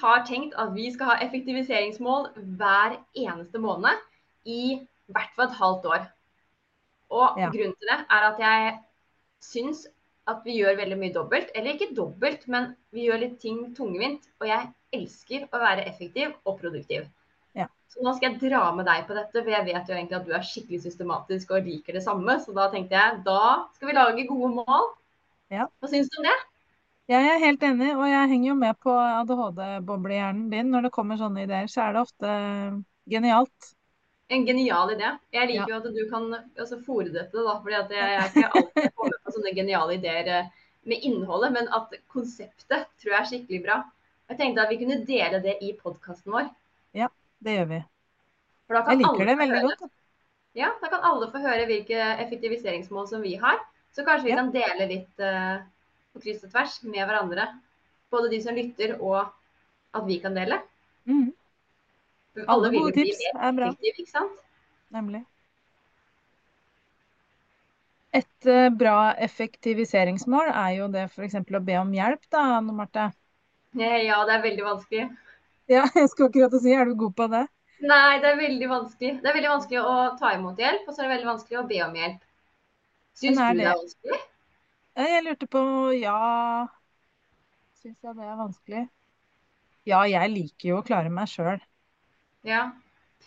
har tenkt at vi skal ha effektiviseringsmål hver eneste måned i hvert fall et halvt år. Og Ja. grunnen til det er at jeg syns at vi gjør veldig mye dobbelt. Eller ikke dobbelt, men vi gjør litt ting tungvint. Og jeg elsker å være effektiv og produktiv. Ja. Så nå skal jeg dra med deg på dette, for jeg vet jo egentlig at du er skikkelig systematisk og liker det samme. Så da tenkte jeg da skal vi lage gode mål. Ja. Hva syns du om det? Jeg er helt enig, og jeg henger jo med på ADHD-boblehjernen din. Når det kommer sånne ideer, så er det ofte genialt. En genial idé. Jeg liker jo at du kan altså, fòre dette, da. For jeg, jeg er ikke alltid kommer på sånne geniale ideer eh, med innholdet, men at konseptet tror jeg er skikkelig bra. Jeg tenkte at vi kunne dele det i podkasten vår. Ja, Det gjør vi. For da kan Jeg alle liker det veldig godt. Ja, da kan alle få høre hvilke effektiviseringsmål som vi har. Så kanskje vi Ja. kan dele litt eh, på kryss og tvers med hverandre. Både de som lytter og at vi kan dele. Mm. Alle gode tips er bra. sant? nemlig. Et eh, bra effektiviseringsmål er jo det f.eks. å be om hjelp, da, Anne Marte. Ja, det er veldig vanskelig. Ja, jeg skulle akkurat si, er du god på det? Nei, det er veldig vanskelig. Det er veldig vanskelig å ta imot hjelp, og så er det veldig vanskelig å be om hjelp. Syns du det er vanskelig? Jeg lurte på Ja, syns jeg det er vanskelig? Ja, jeg liker jo å klare meg sjøl. Ja.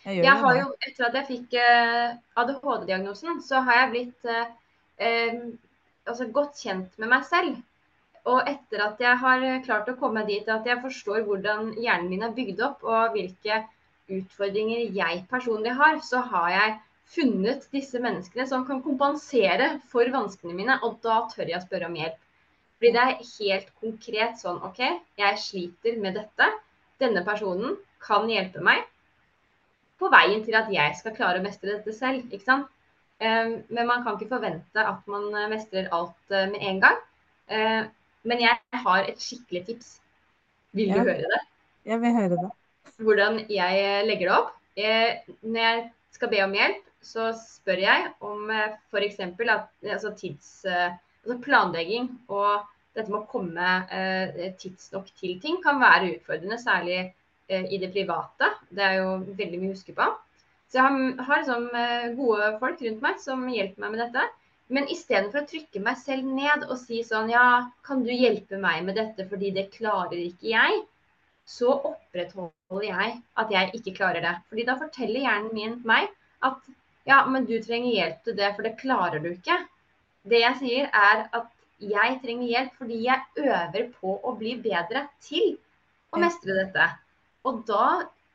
Jeg Jeg har jo, etter at jeg fikk eh, ADHD-diagnosen, så har jeg blitt eh, altså godt kjent med meg selv. Og etter at jeg har klart å komme dit at jeg forstår hvordan hjernen min er bygd opp, og hvilke utfordringer jeg personlig har, så har jeg funnet disse menneskene som kan kompensere for vanskene mine, og da tør jeg å spørre om hjelp. Fordi det er helt konkret sånn OK, jeg sliter med dette. Denne personen kan hjelpe meg på veien til at jeg skal klare å mestre dette selv. ikke sant? Eh, Men man kan ikke forvente at man eh, mestrer alt eh, med en gang. Men jeg har et skikkelig tips. Vil Ja. du høre det? Jeg vil høre det. Hvordan jeg legger det opp? Når jeg skal be om hjelp, så spør jeg om f.eks. at altså tids, eh, altså planlegging og dette med å komme eh, tidsnok til ting kan være utfordrende, særlig eh, i det private. Det er jo veldig mye å huske på. Så jeg har, har liksom, eh, gode folk rundt meg som hjelper meg med dette. Men istedenfor å trykke meg selv ned og si sånn Ja, kan du hjelpe meg med dette fordi det klarer ikke jeg? Så opprettholder jeg at jeg ikke klarer det. Fordi da forteller hjernen min meg at ja, men du trenger hjelp til det, for det klarer du ikke. Det jeg sier er at jeg trenger hjelp fordi jeg øver på å bli bedre til å mestre dette. Og da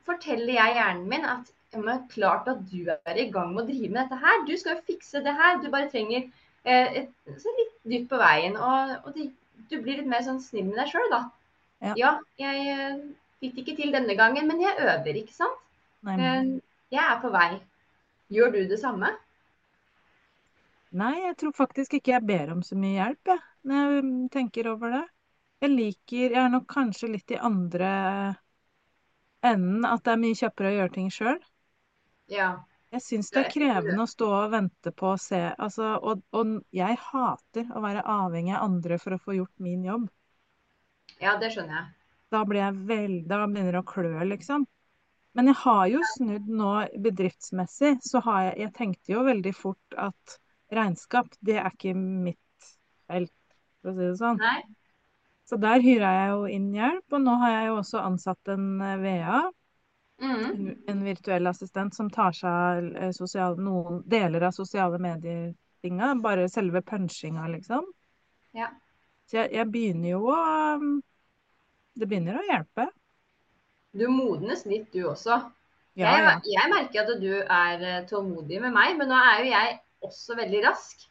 forteller jeg hjernen min at ja, men klart at du er i gang med å drive med dette her. Du skal jo fikse det her. Du bare trenger eh, et, så litt dytt på veien. Og, og det, du blir litt mer sånn snill med deg sjøl, da. Ja. jeg eh, fikk det ikke til denne gangen, men jeg øver, ikke sant. Nei, men- Eh, jeg er på vei. Gjør du det samme? Nei, jeg tror faktisk ikke jeg ber om så mye hjelp, jeg, når jeg mm, tenker over det. Jeg liker Jeg er nok kanskje litt i andre enden, at det er mye kjappere å gjøre ting sjøl. Ja. Jeg syns det er krevende å stå og vente på å se altså, og, og jeg hater å være avhengig av andre for å få gjort min jobb. Ja, det skjønner jeg. Da blir jeg vel, da begynner det å klø, liksom. Men jeg har jo snudd nå bedriftsmessig, så har jeg Jeg tenkte jo veldig fort at regnskap, det er ikke mitt felt, for å si det sånn. Nei? Så der hyra jeg jo inn hjelp, og nå har jeg jo også ansatt en eh, VA, Mm. en, virtuell assistent som tar seg av eh, sosial, noen deler av sosiale medier-tinga, bare selve punchinga, liksom. Ja. Så jeg, jeg begynner jo å um, Det begynner å hjelpe. Du modnes litt, du også. Ja, jeg, ja. jeg merker at du er eh, tålmodig med meg, men nå er jo jeg også veldig rask.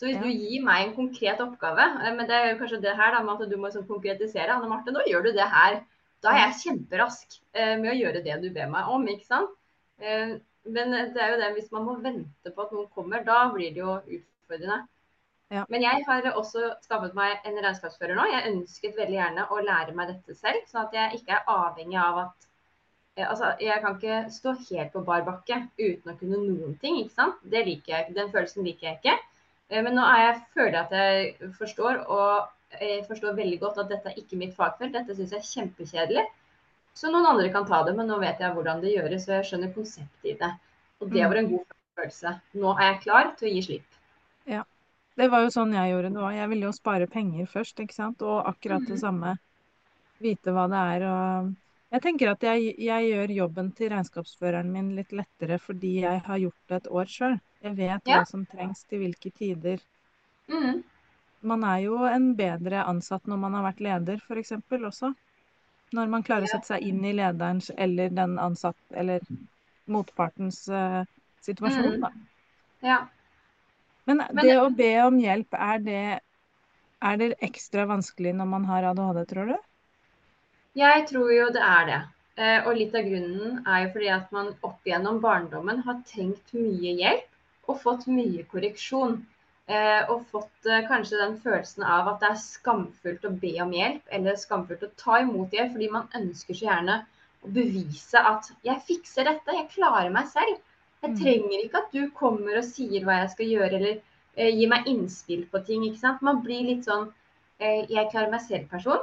Så hvis Ja. du gir meg en konkret oppgave, eh, men det er jo kanskje det her da, med at du må sånn konkretisere. Anne Marte, nå gjør du det her. Da er jeg kjemperask eh, med å gjøre det du ber meg om, ikke sant? Eh, men det er jo det, hvis man må vente på at noen kommer, da blir det jo utfordrende. Ja. Men jeg har også skaffet meg en regnskapsfører nå. Jeg ønsket veldig gjerne å lære meg dette selv, sånn at jeg ikke er avhengig av at eh, Altså, jeg kan ikke stå helt på bar bakke uten å kunne noen ting, ikke sant. Det liker jeg. Den følelsen liker jeg ikke. Eh, Men nå er jeg, føler jeg at jeg forstår, og jeg forstår veldig godt at dette er ikke mitt fagfelt. Dette syns jeg er kjempekjedelig. Så noen andre kan ta det, men nå vet jeg hvordan det gjøres, og jeg skjønner konseptet i det. Og det Mm. var en god følelse. Nå er jeg klar til å gi slipp. Ja. Det var jo sånn jeg gjorde det òg. Jeg ville jo spare penger først, ikke sant. Og akkurat det Mhm. samme. Vite hva det er og Jeg tenker at jeg, jeg gjør jobben til regnskapsføreren min litt lettere fordi jeg har gjort det et år sjøl. Jeg vet Ja. hva som trengs til hvilke tider. Mm. Man er jo en bedre ansatt når man har vært leder, f.eks. også. Når man klarer å sette seg inn i lederens eller den ansatt eller motpartens uh, situasjon, mm. da. Ja. Men det å be om hjelp, er det, er det ekstra vanskelig når man har ADHD, tror du? Jeg tror jo det er det. Eh, og litt av grunnen er jo fordi at man opp gjennom barndommen har trengt mye hjelp og fått mye korreksjon. Eh, og fått eh, kanskje den følelsen av at det er skamfullt å be om hjelp, eller skamfullt å ta imot hjelp, fordi man ønsker så gjerne å bevise at 'jeg fikser dette, jeg klarer meg selv'. Jeg Mm. trenger ikke at du kommer og sier hva jeg skal gjøre, eller eh, gir meg innspill på ting. ikke sant? Man blir litt sånn eh, 'jeg klarer meg selv'-person.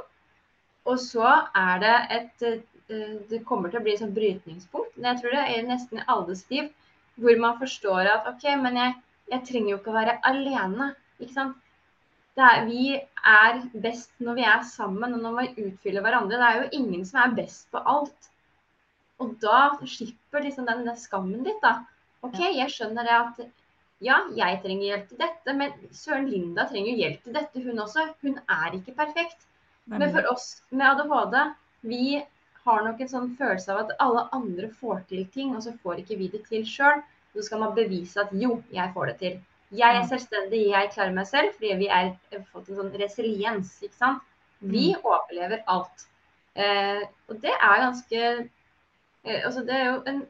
Og så er det et eh, Det kommer til å bli et sånt brytningspunkt. Men jeg tror det er nesten i alles liv hvor man forstår at OK, men jeg, jeg trenger jo ikke å være alene. Ikke sant? Det er, vi er best når vi er sammen og når vi utfyller hverandre. Det er jo ingen som er best på alt. Og da slipper liksom den, den skammen litt, da. OK, jeg skjønner det at ja, jeg trenger hjelp til dette, men søren Linda trenger jo hjelp til dette, hun også. Hun er ikke perfekt. Men for oss med ADHD, vi har nok en sånn følelse av at alle andre får til ting, og så får ikke vi det til sjøl. Så skal man bevise at jo, jeg får det til. Jeg er selvstendig, jeg klarer meg selv, fordi vi har fått en sånn resiliens, ikke sant. Vi overlever alt. Eh, og det er ganske Altså, det er jo en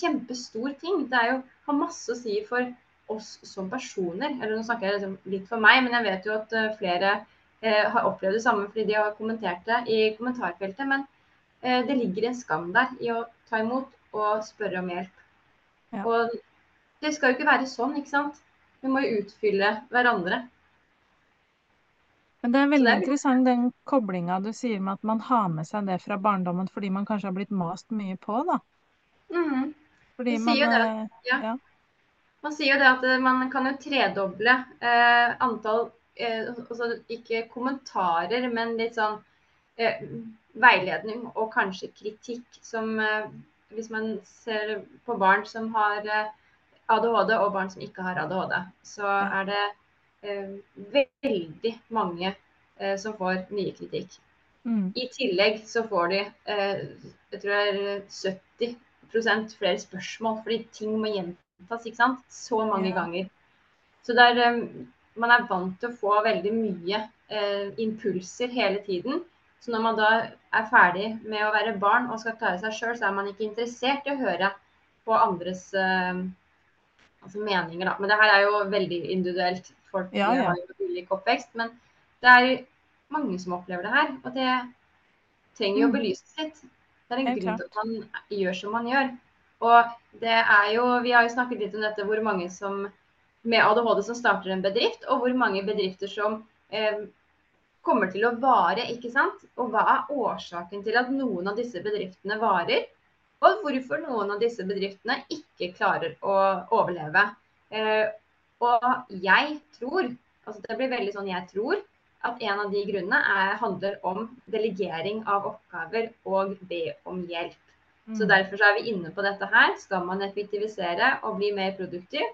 kjempestor ting. Det er jo har masse å si for oss som personer. Eller nå snakker jeg liksom litt for meg, men jeg vet jo at eh, flere eh, har opplevd det samme fordi de har kommentert det i kommentarfeltet. Men eh, det ligger en skam der i å ta imot og spørre om hjelp. Ja. Og det skal jo ikke være sånn, ikke sant. Vi må jo utfylle hverandre. Men det er veldig det er- interessant den koblinga du sier med at man har med seg det fra barndommen fordi man kanskje har blitt mast mye på, da. Mhm. Fordi man sier det. eh, Ja. Ja. Man sier jo det at eh, man kan jo tredoble eh, antall eh, altså Ikke kommentarer, men litt sånn eh, veiledning og kanskje kritikk som eh, Hvis man ser på barn som har ADHD og barn som ikke har ADHD, så er det veldig mange eh, som får mye kritikk. Mm. I tillegg så får de eh, jeg tror det er 70 flere spørsmål, fordi ting må gjentas ikke sant? så mange Ja. ganger. Så er, eh, man er vant til å få veldig mye eh, impulser hele tiden. Så når man da er ferdig med å være barn og skal klare seg sjøl, så er man ikke interessert i å høre på andres eh, altså meninger, da. Men det her er jo veldig individuelt. Folk Ja, ja. har jo ulik oppvekst. Men det er mange som opplever det her. Og det trenger jo å Mm. belyses litt. Det er en grunn til at man gjør som man gjør. Og det er jo, vi har jo snakket litt om dette, hvor mange som med ADHD som starter en bedrift, og hvor mange bedrifter som eh, kommer til å vare, ikke sant? Og hva er årsaken til at noen av disse bedriftene varer? Og hvorfor noen av disse bedriftene ikke klarer å overleve. Eh, og jeg tror, altså det blir veldig sånn jeg tror, at en av de grunnene er, handler om delegering av oppgaver og be om hjelp. Så Mm. derfor så er vi inne på dette her. Skal man effektivisere og bli mer produktiv,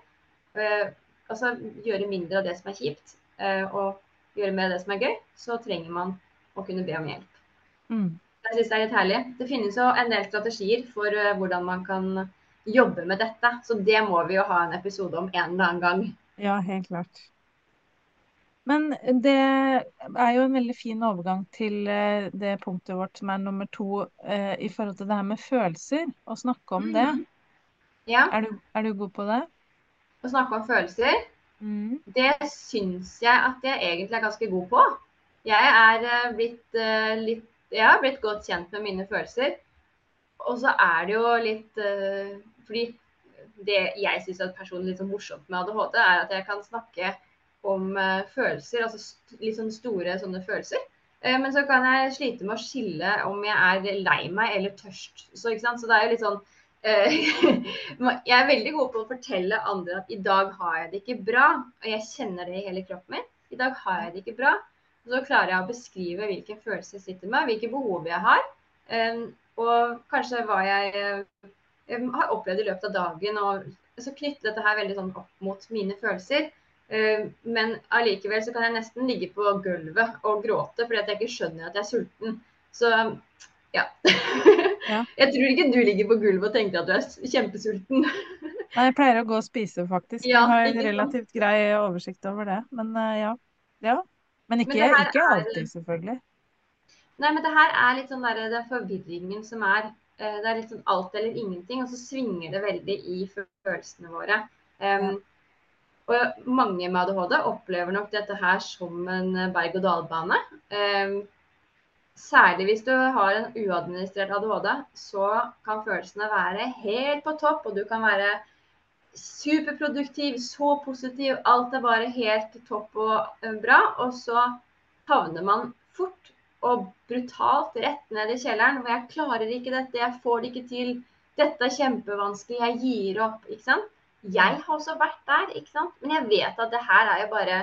Uh, altså gjøre mindre av det som er kjipt, uh, og gjøre mer av det som er gøy, så trenger man å kunne be om hjelp. Mm. Jeg synes det er litt herlig. Det finnes jo en del strategier for uh, hvordan man kan jobbe med dette, så det må vi jo ha en episode om en eller annen gang. Ja, helt klart. Men det er jo en veldig fin overgang til eh, det punktet vårt som er nummer to eh, i forhold til det her med følelser. Å snakke om det. Mhm. Ja, Er du, er du god på det? å snakke om følelser. Mm. Det syns jeg at jeg egentlig er ganske god på. Jeg er eh, blitt litt Jeg har blitt godt kjent med mine følelser. Og så er det jo litt uh, Fordi det jeg syns er personlig litt sånn morsomt med ADHD, er at jeg kan snakke om uh, følelser, altså st litt sånn store sånne følelser. Uh, men så kan jeg slite med å skille om jeg er lei meg eller tørst. Så, så det er jo litt sånn Jeg er veldig god på å fortelle andre at i dag har jeg det ikke bra. Og jeg kjenner det i hele kroppen min. I dag har jeg det ikke bra. Og så klarer jeg å beskrive hvilken følelse jeg sitter med, hvilke behov jeg har. Um, og kanskje hva jeg jeg har opplevd i løpet av dagen. Og så knytte dette her veldig sånn opp mot mine følelser. Uh, men allikevel så kan jeg nesten ligge på gulvet og gråte fordi at jeg ikke skjønner at jeg er sulten. Så ja. ja. jeg tror ikke du ligger på gulvet og tenker at du er kjempesulten. Nei, jeg pleier å gå og spise, faktisk. Ja, jeg har en relativt grei oversikt over det. Men uh, ja. ja. Men ikke, men ikke alltid, er, selvfølgelig. Nei, men det her er litt sånn der, det er forvirringen som er uh, Det er litt sånn alt eller ingenting, og så svinger det veldig i følelsene våre. Um, og mange med ADHD opplever nok dette her som en berg-og-dal-bane. Um, Særlig hvis du har en uadministrert ADHD, så kan følelsene være helt på topp, og du kan være superproduktiv, så positiv, alt er bare helt topp og eh, bra. Og så havner man fort og brutalt rett ned i kjelleren hvor jeg klarer ikke dette, jeg får det ikke til, dette er kjempevanskelig, jeg gir opp. ikke sant? Jeg har også vært der, ikke sant? men jeg vet at det her er jo bare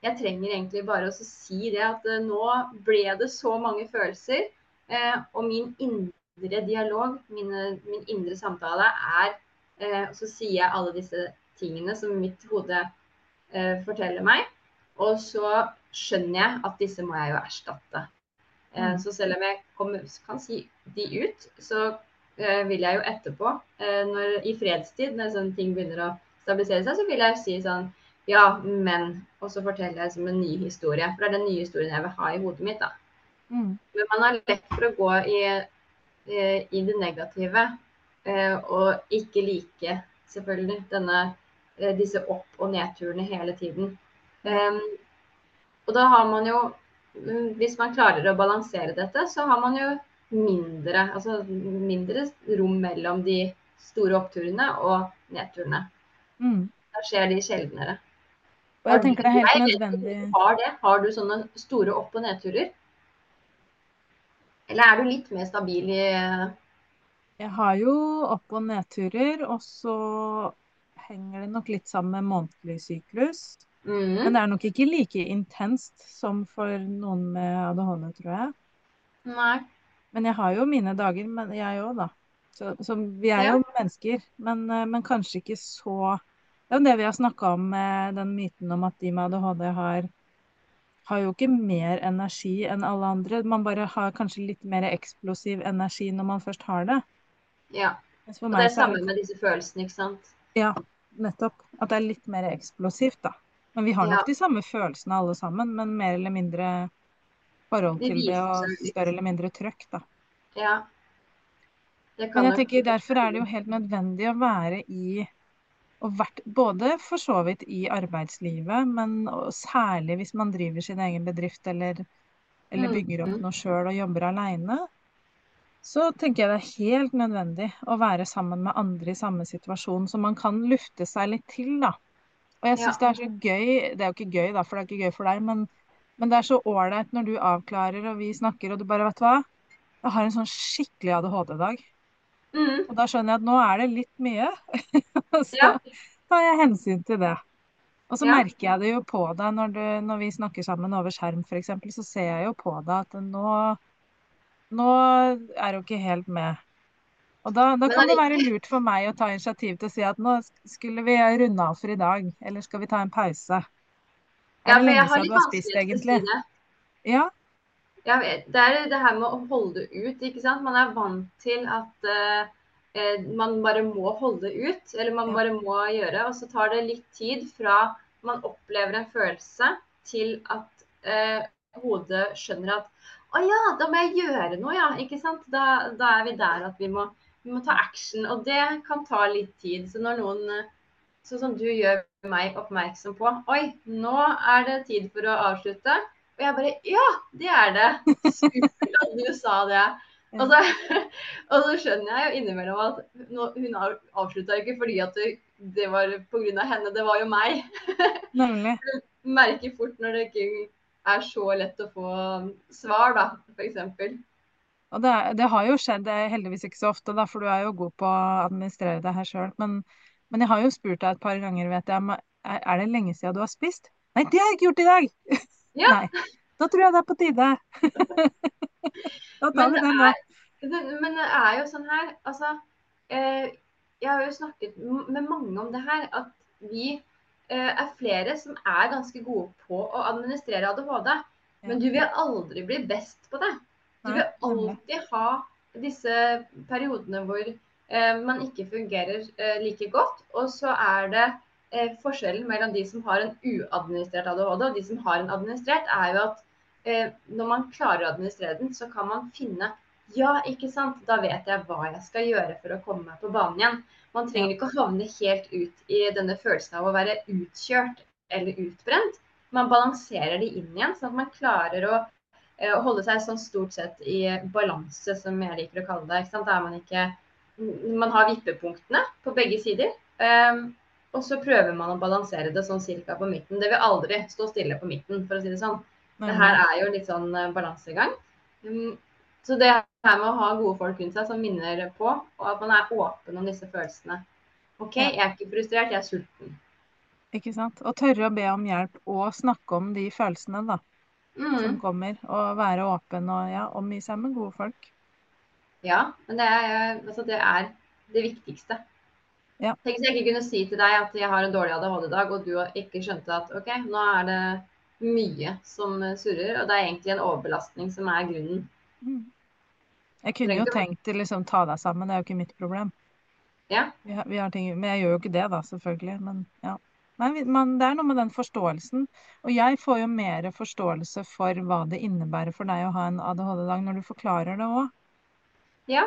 jeg trenger egentlig bare å si det at eh, nå ble det så mange følelser. Eh, og min indre dialog, mine, min indre samtale, er eh, Så sier jeg alle disse tingene som mitt hode forteller meg. Og så skjønner jeg at disse må jeg jo erstatte. Mm. Så selv om jeg kom, kan si de ut, så vil jeg jo etterpå, når, i fredstid, når sånne ting begynner å stabilisere seg, så vil jeg si sånn ja, men Og så forteller jeg som en ny historie. For det er den nye historien jeg vil ha i hodet mitt. da. Mm. Men man har lett for å gå i, i det negative eh, og ikke like, selvfølgelig, denne, eh, disse opp- og nedturene hele tiden. Um, og da har man jo Hvis man klarer å balansere dette, så har man jo mindre, altså mindre rom mellom de store oppturene og nedturene. Mm. Da skjer de sjeldnere. Og jeg tenker det er helt nødvendig. Har, det? har du sånne store opp- og nedturer? Eller er du litt mer stabil i Jeg har jo opp- og nedturer, og så henger det nok litt sammen med månedlig syklus. Mm. Men det er nok ikke like intenst som for noen med ADHD, tror jeg. Nei. Men jeg har jo mine dager, men jeg òg, da. Så, så, vi er ja. jo mennesker. Men, eh, men kanskje ikke så det er jo det vi har snakka om med den myten om at de med ADHD har, har jo ikke mer energi enn alle andre. Man bare har kanskje litt mer eksplosiv energi når man først har det. Ja. Og det er samme med disse følelsene, ikke sant? Ja, nettopp. At det er litt mer eksplosivt, da. Men vi har nok ja. de samme følelsene alle sammen, men mer eller mindre forhold til det og større eller mindre trøkk, da. Ja. Men jeg tenker derfor er det jo helt nødvendig å være i og vært både for så vidt i arbeidslivet, men særlig hvis man driver sin egen bedrift eller, eller mm, bygger opp mm. noe sjøl og jobber aleine, så tenker jeg det er helt nødvendig å være sammen med andre i samme situasjon, så man kan lufte seg litt til, da. Og jeg syns ja. det er så gøy Det er jo ikke gøy, da, for det er ikke gøy for deg, men, men det er så ålreit når du avklarer og vi snakker, og du bare Vet du hva? Jeg har en sånn skikkelig ADHD-dag. Mm. Og da skjønner jeg at nå er det litt mye. så ja. tar jeg hensyn til det. Og så ja. merker jeg det jo på deg når, du, når vi snakker sammen over skjerm f.eks., så ser jeg jo på deg at nå, nå er du ikke helt med. Og da, da kan det være lurt for meg å ta initiativ til å si at nå skulle vi runde av for i dag, eller skal vi ta en pause? Er ja, for jeg har litt vanskelig til å si det. Ja, ja, det er det her med å holde ut, ikke sant. Man er vant til at uh, man bare må holde ut, eller man bare må gjøre. Og så tar det litt tid fra man opplever en følelse, til at uh, hodet skjønner at å ja, da må jeg gjøre noe, ja. Ikke sant. Da, da er vi der at vi må, vi må, ta action. Og det kan ta litt tid. Så når noen, sånn som du gjør meg oppmerksom på Oi, nå er det tid for å avslutte og jeg bare Ja, det er det! Supert at du sa det. Og så, og så, skjønner jeg jo innimellom at hun avslutta ikke fordi at det, det var pga. henne, det var jo meg. Nemlig. Du merker fort når det ikke er så lett å få svar, da, f.eks. Og det, det, har jo skjedd, det er heldigvis ikke så ofte, da, for du er jo god på å administrere det her sjøl. Men, men, jeg har jo spurt deg et par ganger, vet jeg, er det lenge siden du har spist? Nei, det har jeg ikke gjort i dag! Ja. Nei, da tror jeg det er på tide. da tar vi den nå. Men det er jo sånn her, altså eh, Jeg har jo snakket med mange om det her, at vi eh, er flere som er ganske gode på å administrere ADHD. Men du vil aldri bli best på det. Du vil alltid ha disse periodene hvor eh, man ikke fungerer eh, like godt. Og så er det eh, forskjellen mellom de som har en uadministrert ADHD og de som har en administrert, er jo at eh, når man klarer å administrere den, så kan man finne ja, ikke sant. Da vet jeg hva jeg skal gjøre for å komme meg på banen igjen. Man trenger ikke å havne helt ut i denne følelsen av å være utkjørt eller utbrent. Man balanserer de inn igjen, sånn at man klarer å å holde seg sånn stort sett i balanse, som jeg liker å kalle det. Ikke sant? Er man ikke Man har vippepunktene på begge sider. Um, og så prøver man å balansere det sånn cirka på midten. Det vil aldri stå stille på midten, for å si det sånn. Det her er jo litt sånn uh, balansegang. Um, så det her med å ha gode folk rundt seg som minner på, og at man er åpen om disse følelsene. OK, jeg er ikke frustrert, jeg er sulten. Ikke sant. Og tørre å be om hjelp og snakke om de følelsene, da mm. som kommer. Og være åpen og ja, omgi seg med gode folk. Ja, men det er, altså det, er det viktigste. Ja. Tenk hvis jeg ikke kunne si til deg at jeg har en dårlig ADHD-dag, og du ikke skjønte at OK, nå er det mye som surrer, og det er egentlig en overbelastning som er grunnen. Mm. Jeg kunne jo tenkt å liksom ta deg sammen, det er jo ikke mitt problem. Ja. Vi har, vi har ting, men jeg gjør jo ikke det, da, selvfølgelig. Men ja. Nei, man, det er noe med den forståelsen. Og jeg får jo mer forståelse for hva det innebærer for deg å ha en ADHD-dag, når du forklarer det òg. Ja.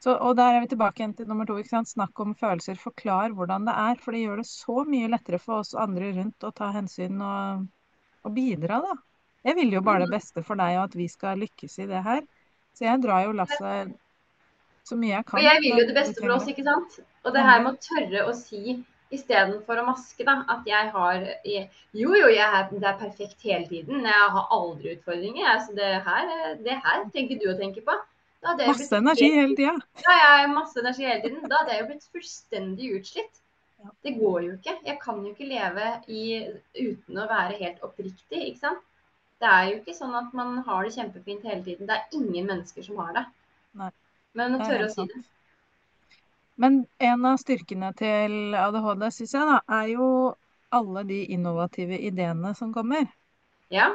Så, og der er vi tilbake igjen til nummer to. ikke sant? Snakk om følelser. Forklar hvordan det er. For det gjør det så mye lettere for oss andre rundt å ta hensyn og, og bidra, da. Jeg vil jo bare det mm. beste for deg, og at vi skal lykkes i det her. Så jeg drar jo lasset så mye jeg kan. Og jeg vil jo det beste for oss, ikke sant. Og det her med å tørre å si Istedenfor å maske, da. At jeg har Jo, jo, jeg er, det er perfekt hele tiden. Jeg har aldri utfordringer. Jeg, så det her, det her tenker du å tenke på. masse energi hele tida. Ja, jeg har masse energi hele tiden. Da hadde jeg jo blitt fullstendig utslitt. Det går jo ikke. Jeg kan jo ikke leve i, uten å være helt oppriktig, ikke sant. Det er jo ikke sånn at man har det kjempefint hele tiden. Det er ingen mennesker som har det. Nei. Men å tørre å si det. Men en av styrkene til ADHD, syns jeg, da, er jo alle de innovative ideene som kommer. Ja.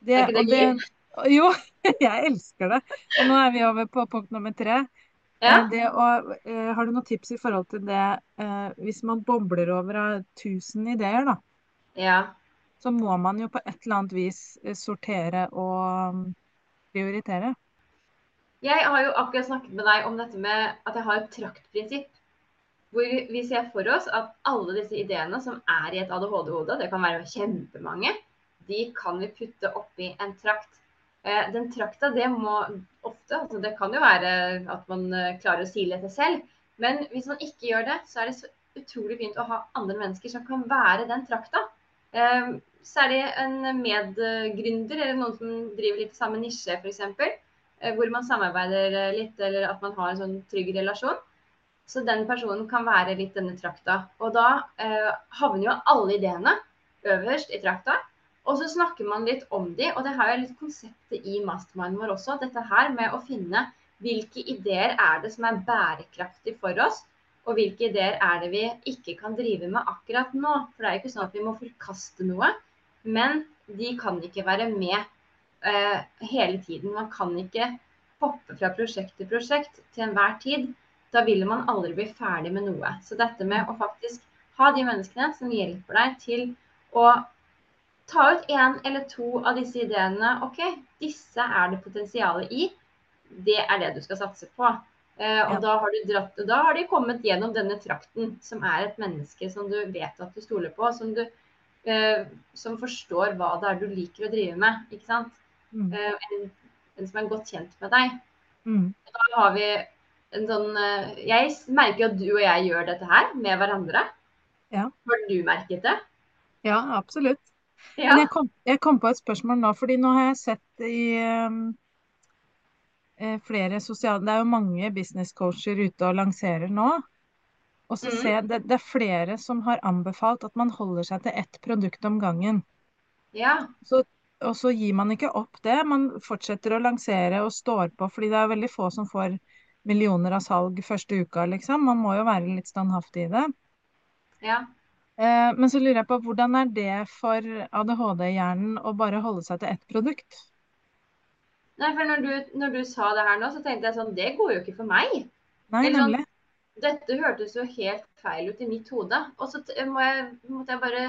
Det, er ikke det gøy? Jo, jeg elsker det. Og nå er vi over på punkt nummer tre. Ja. Eh, det, og, eh, har du noen tips i forhold til det eh, hvis man bobler over av tusen ideer, da? Ja. Så må man jo på et eller annet vis sortere og mm, prioritere. Jeg har jo akkurat snakket med deg om dette med at jeg har et traktprinsipp. Hvor vi ser for oss at alle disse ideene som er i et ADHD-hode, det kan være kjempemange, de kan vi putte oppi en trakt. Eh, den trakta, det må ofte altså Det kan jo være at man eh, klarer å sile etter selv. Men hvis man ikke gjør det, så er det så utrolig fint å ha andre mennesker som kan være den trakta. Eh, særlig en medgründer eller noen som driver litt samme nisje, f.eks. Eh, hvor man samarbeider eh, litt, eller at man har en sånn trygg relasjon. Så den personen kan være litt denne trakta. Og da eh, havner jo alle ideene øverst i trakta. Og så snakker man litt om de, og det har jo litt konseptet i masterminden vår også. Dette her med å finne hvilke ideer er det som er bærekraftig for oss, og hvilke ideer er det vi ikke kan drive med akkurat nå. For det er jo ikke sånn at vi må forkaste noe, men de kan ikke være med eh, hele tiden. Man kan ikke hoppe fra prosjekt til prosjekt til enhver tid. Da vil man aldri bli ferdig med noe. Så dette med å faktisk ha de menneskene som hjelper deg til å ta ut én eller to av disse ideene. OK, disse er det potensialet i. Det er det du skal satse på. Eh, og ja. da, har dratt, da, har de kommet gjennom denne trakten, som er et menneske som du vet at du stoler på. Som, du, eh, som forstår hva det er du liker å drive med. ikke sant? Mm. Eh, en, en, som er godt kjent med deg. Mm. Da har vi en sånn eh, Jeg merker at du og jeg gjør dette her med hverandre. Ja. Har du merket det? Ja, absolutt. Ja. Men jeg kom, jeg kom på et spørsmål nå, fordi nå har jeg sett i um, eh, flere sosiale Det er jo mange businesscoacher ute og lanserer nå. Og så Mm. ser jeg det, det er flere som har anbefalt at man holder seg til ett produkt om gangen. Ja. Så, og så gir man ikke opp det. Man fortsetter å lansere og står på, fordi det er veldig få som får millioner av salg første uka, liksom. Man må jo være litt standhaftig i det. Ja. Eh, men så lurer jeg på hvordan er det for ADHD-hjernen å bare holde seg til ett produkt? Nei, for når du, når du sa det her nå, så tenkte jeg sånn Det går jo ikke for meg. Nei, Eller sånn- Dette hørtes jo helt feil ut i mitt hode. Og så må jeg, måtte jeg bare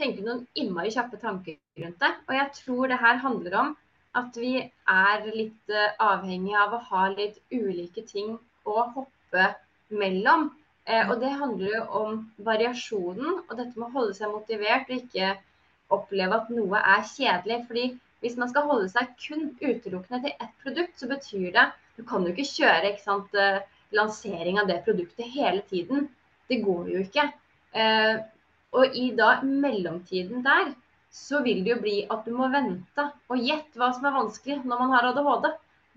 tenke noen innmari kjappe tanker rundt det. Og jeg tror det her handler om at vi er litt eh, avhengig av å ha litt ulike ting å hoppe mellom. Eh, og det handler jo om variasjonen og dette med å holde seg motivert og ikke oppleve at noe er kjedelig. Fordi hvis man skal holde seg kun utelukkende til ett produkt, så betyr det Du kan jo ikke kjøre ikke sant, eh, lansering av det produktet hele tiden. Det går jo ikke. Eh, og i da mellomtiden der, så vil det jo bli at du må vente. Og gjett hva som er vanskelig når man har ADHD.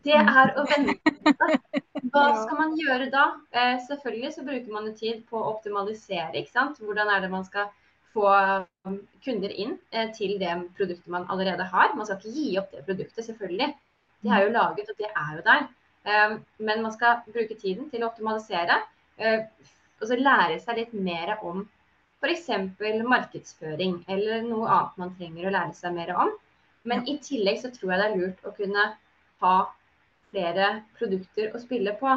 Det er å vente. Hva skal man gjøre da? Eh, selvfølgelig så bruker man jo tid på å optimalisere. ikke sant? Hvordan er det man skal få um, kunder inn eh, til det produktet man allerede har. Man skal ikke gi opp det produktet, selvfølgelig. Det er jo laget, og det er jo der. Eh, men man skal bruke tiden til å optimalisere. eh, og så lære seg litt mer om f.eks. markedsføring eller noe annet man trenger å lære seg mer om. Men i tillegg så tror jeg det er lurt å kunne ha flere produkter å spille på.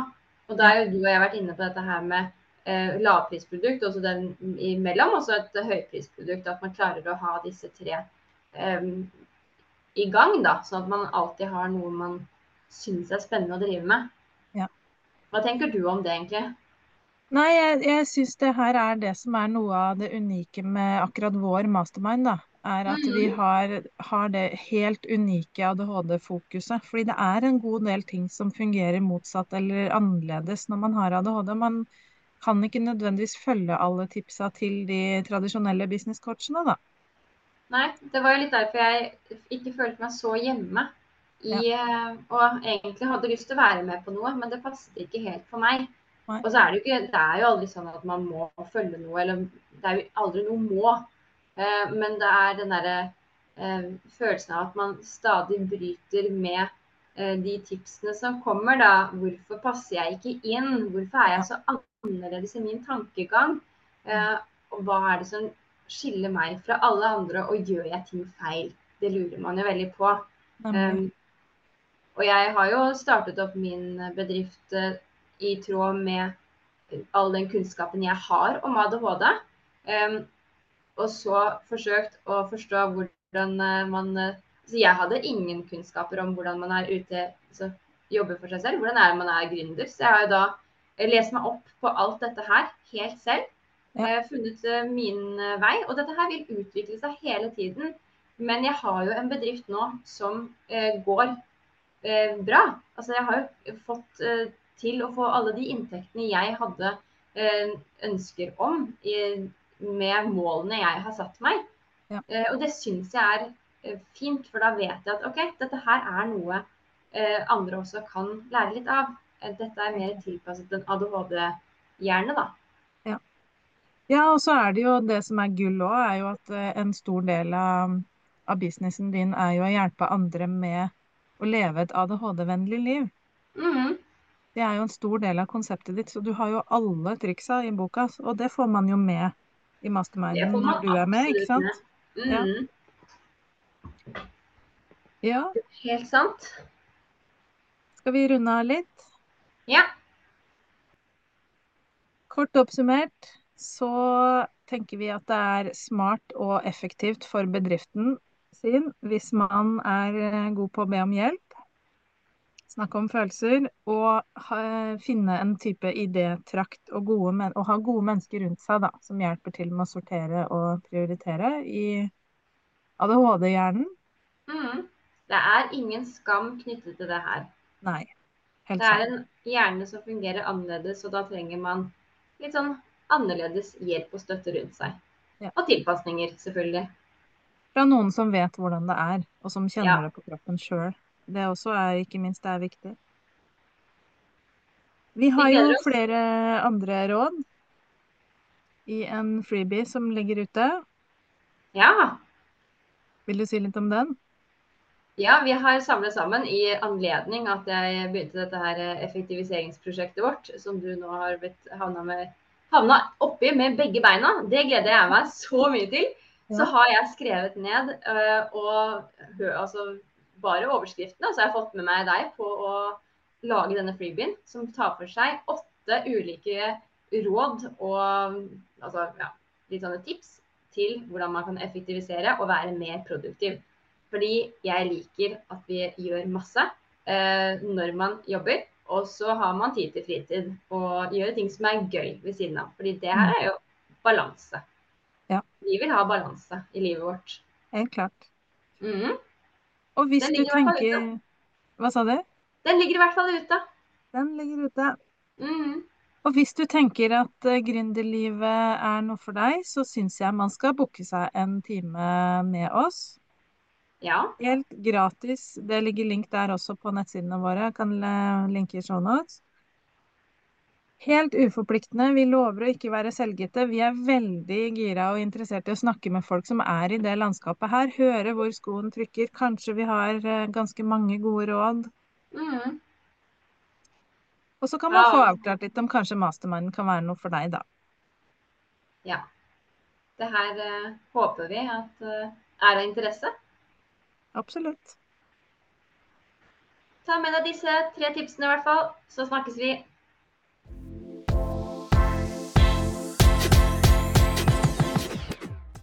Og da har jo du og jeg vært inne på dette her med eh, lavprisprodukt, også den imellom, og så et høyprisprodukt. At man klarer å ha disse tre eh, i gang, da. Sånn at man alltid har noe man syns er spennende å drive med. Ja. Hva tenker du om det, egentlig? Nei, jeg, jeg syns det her er det som er noe av det unike med akkurat vår mastermind, da. Er at vi Mhm. har, har det helt unike ADHD-fokuset. Fordi det er en god del ting som fungerer motsatt eller annerledes når man har ADHD. Man kan ikke nødvendigvis følge alle tipsa til de tradisjonelle businesscoachene, da. Nei, det var jo litt derfor jeg ikke følte meg så hjemme. I, ja. Og egentlig hadde lyst til å være med på noe, men det passet ikke helt for meg. Og så er det jo ikke, det er jo aldri sånn at man må følge noe, eller det er jo aldri noe må. Eh, Men det er den derre eh, følelsen av at man stadig bryter med eh, de tipsene som kommer, da. Hvorfor passer jeg ikke inn? Hvorfor er jeg så annerledes i min tankegang? Eh, Og hva er det som skiller meg fra alle andre, og gjør jeg ting feil? Det lurer man jo veldig på. Um, og jeg har jo startet opp min bedrift eh, i tråd med all den kunnskapen jeg har om ADHD. Og så forsøkt å forstå hvordan eh, man eh, Så jeg hadde ingen kunnskaper om hvordan man er ute, altså jobber for seg selv. Hvordan er det man er gründer. Så jeg har jo da eh, lest meg opp på alt dette her helt selv. Ja. har funnet min vei. Og dette her vil utvikle seg hele tiden. Men jeg har jo en bedrift nå som går eh, bra. Altså jeg har jo fått til å få alle de inntektene jeg hadde eh, ønsker om med målene jeg har satt meg. Ja. Eh, og det syns jeg er eh, fint, for da vet jeg at OK, dette her er noe andre også kan lære litt av. Dette er mer tilpasset en ADHD-hjerne, da. Ja, og så er det jo det som er gull òg, er jo at en stor del av, av businessen din er jo å hjelpe andre med å leve et ADHD-vennlig liv. Mhm. Det er jo en stor del av konseptet ditt, så du har jo alle triksa i boka, og det får man jo med i masterminden når du er med, ikke sant? Mm. Ja. Ja, Helt sant. skal vi runde av litt? Ja. Kort oppsummert så tenker vi at det er smart og effektivt for bedriften sin hvis man er eh, god på å be om hjelp, snakke om følelser og finne en type idétrakt og, og ha gode mennesker rundt seg da, som hjelper til med å sortere og prioritere i ADHD-hjernen. Mm. Det er ingen skam knyttet til det her. Nei, helt Det er sant. en hjerne som fungerer annerledes, og da trenger man litt sånn annerledes hjelp og støtte rundt seg. Ja. Og tilpasninger, selvfølgelig. Fra noen som vet hvordan det er, og som kjenner Ja. det på kroppen sjøl. Det også er ikke minst det er viktig. Vi har jo flere andre råd i en freebie som ligger ute. Ja. Vil du si litt om den? Ja, vi har samlet sammen i anledning at jeg begynte dette her eh, effektiviseringsprosjektet vårt, som du nå har blitt havna, med, havna oppi med begge beina. Det gleder jeg meg så mye til. Så har jeg skrevet ned øh, og altså bare overskriftene. Så har jeg fått med meg deg på å lage denne freebien som tar for seg åtte ulike råd og altså, ja, litt sånne tips til hvordan man kan effektivisere og være mer produktiv. Fordi jeg liker at vi gjør masse eh, når man jobber. Og så har man tid til fritid og gjøre ting som er gøy ved siden av. Fordi det her er jo balanse. Ja. Vi vil ha balanse i livet vårt. Helt klart. Mhm. Og hvis du tenker Hva sa du? Den ligger i hvert fall ute. Den ligger ute. Mm. Og hvis du tenker at uh, gründerlivet er noe for deg, så syns jeg man skal booke seg en time med oss. Ja. Helt gratis. Det ligger link der også på nettsidene våre. Jeg kan eh, linke i shownotes. Helt uforpliktende. Vi lover å ikke være selvgitte. Vi er veldig gira og interessert i å snakke med folk som er i det landskapet her. Høre hvor skoen trykker. Kanskje vi har eh, ganske mange gode råd. Mm. Og så kan man få avklart litt om kanskje masterminden kan være noe for deg, da. ja. Det her uh, håper vi at uh, er av interesse. Absolutt. Ta med deg disse tre tipsene i hvert fall, så snakkes vi.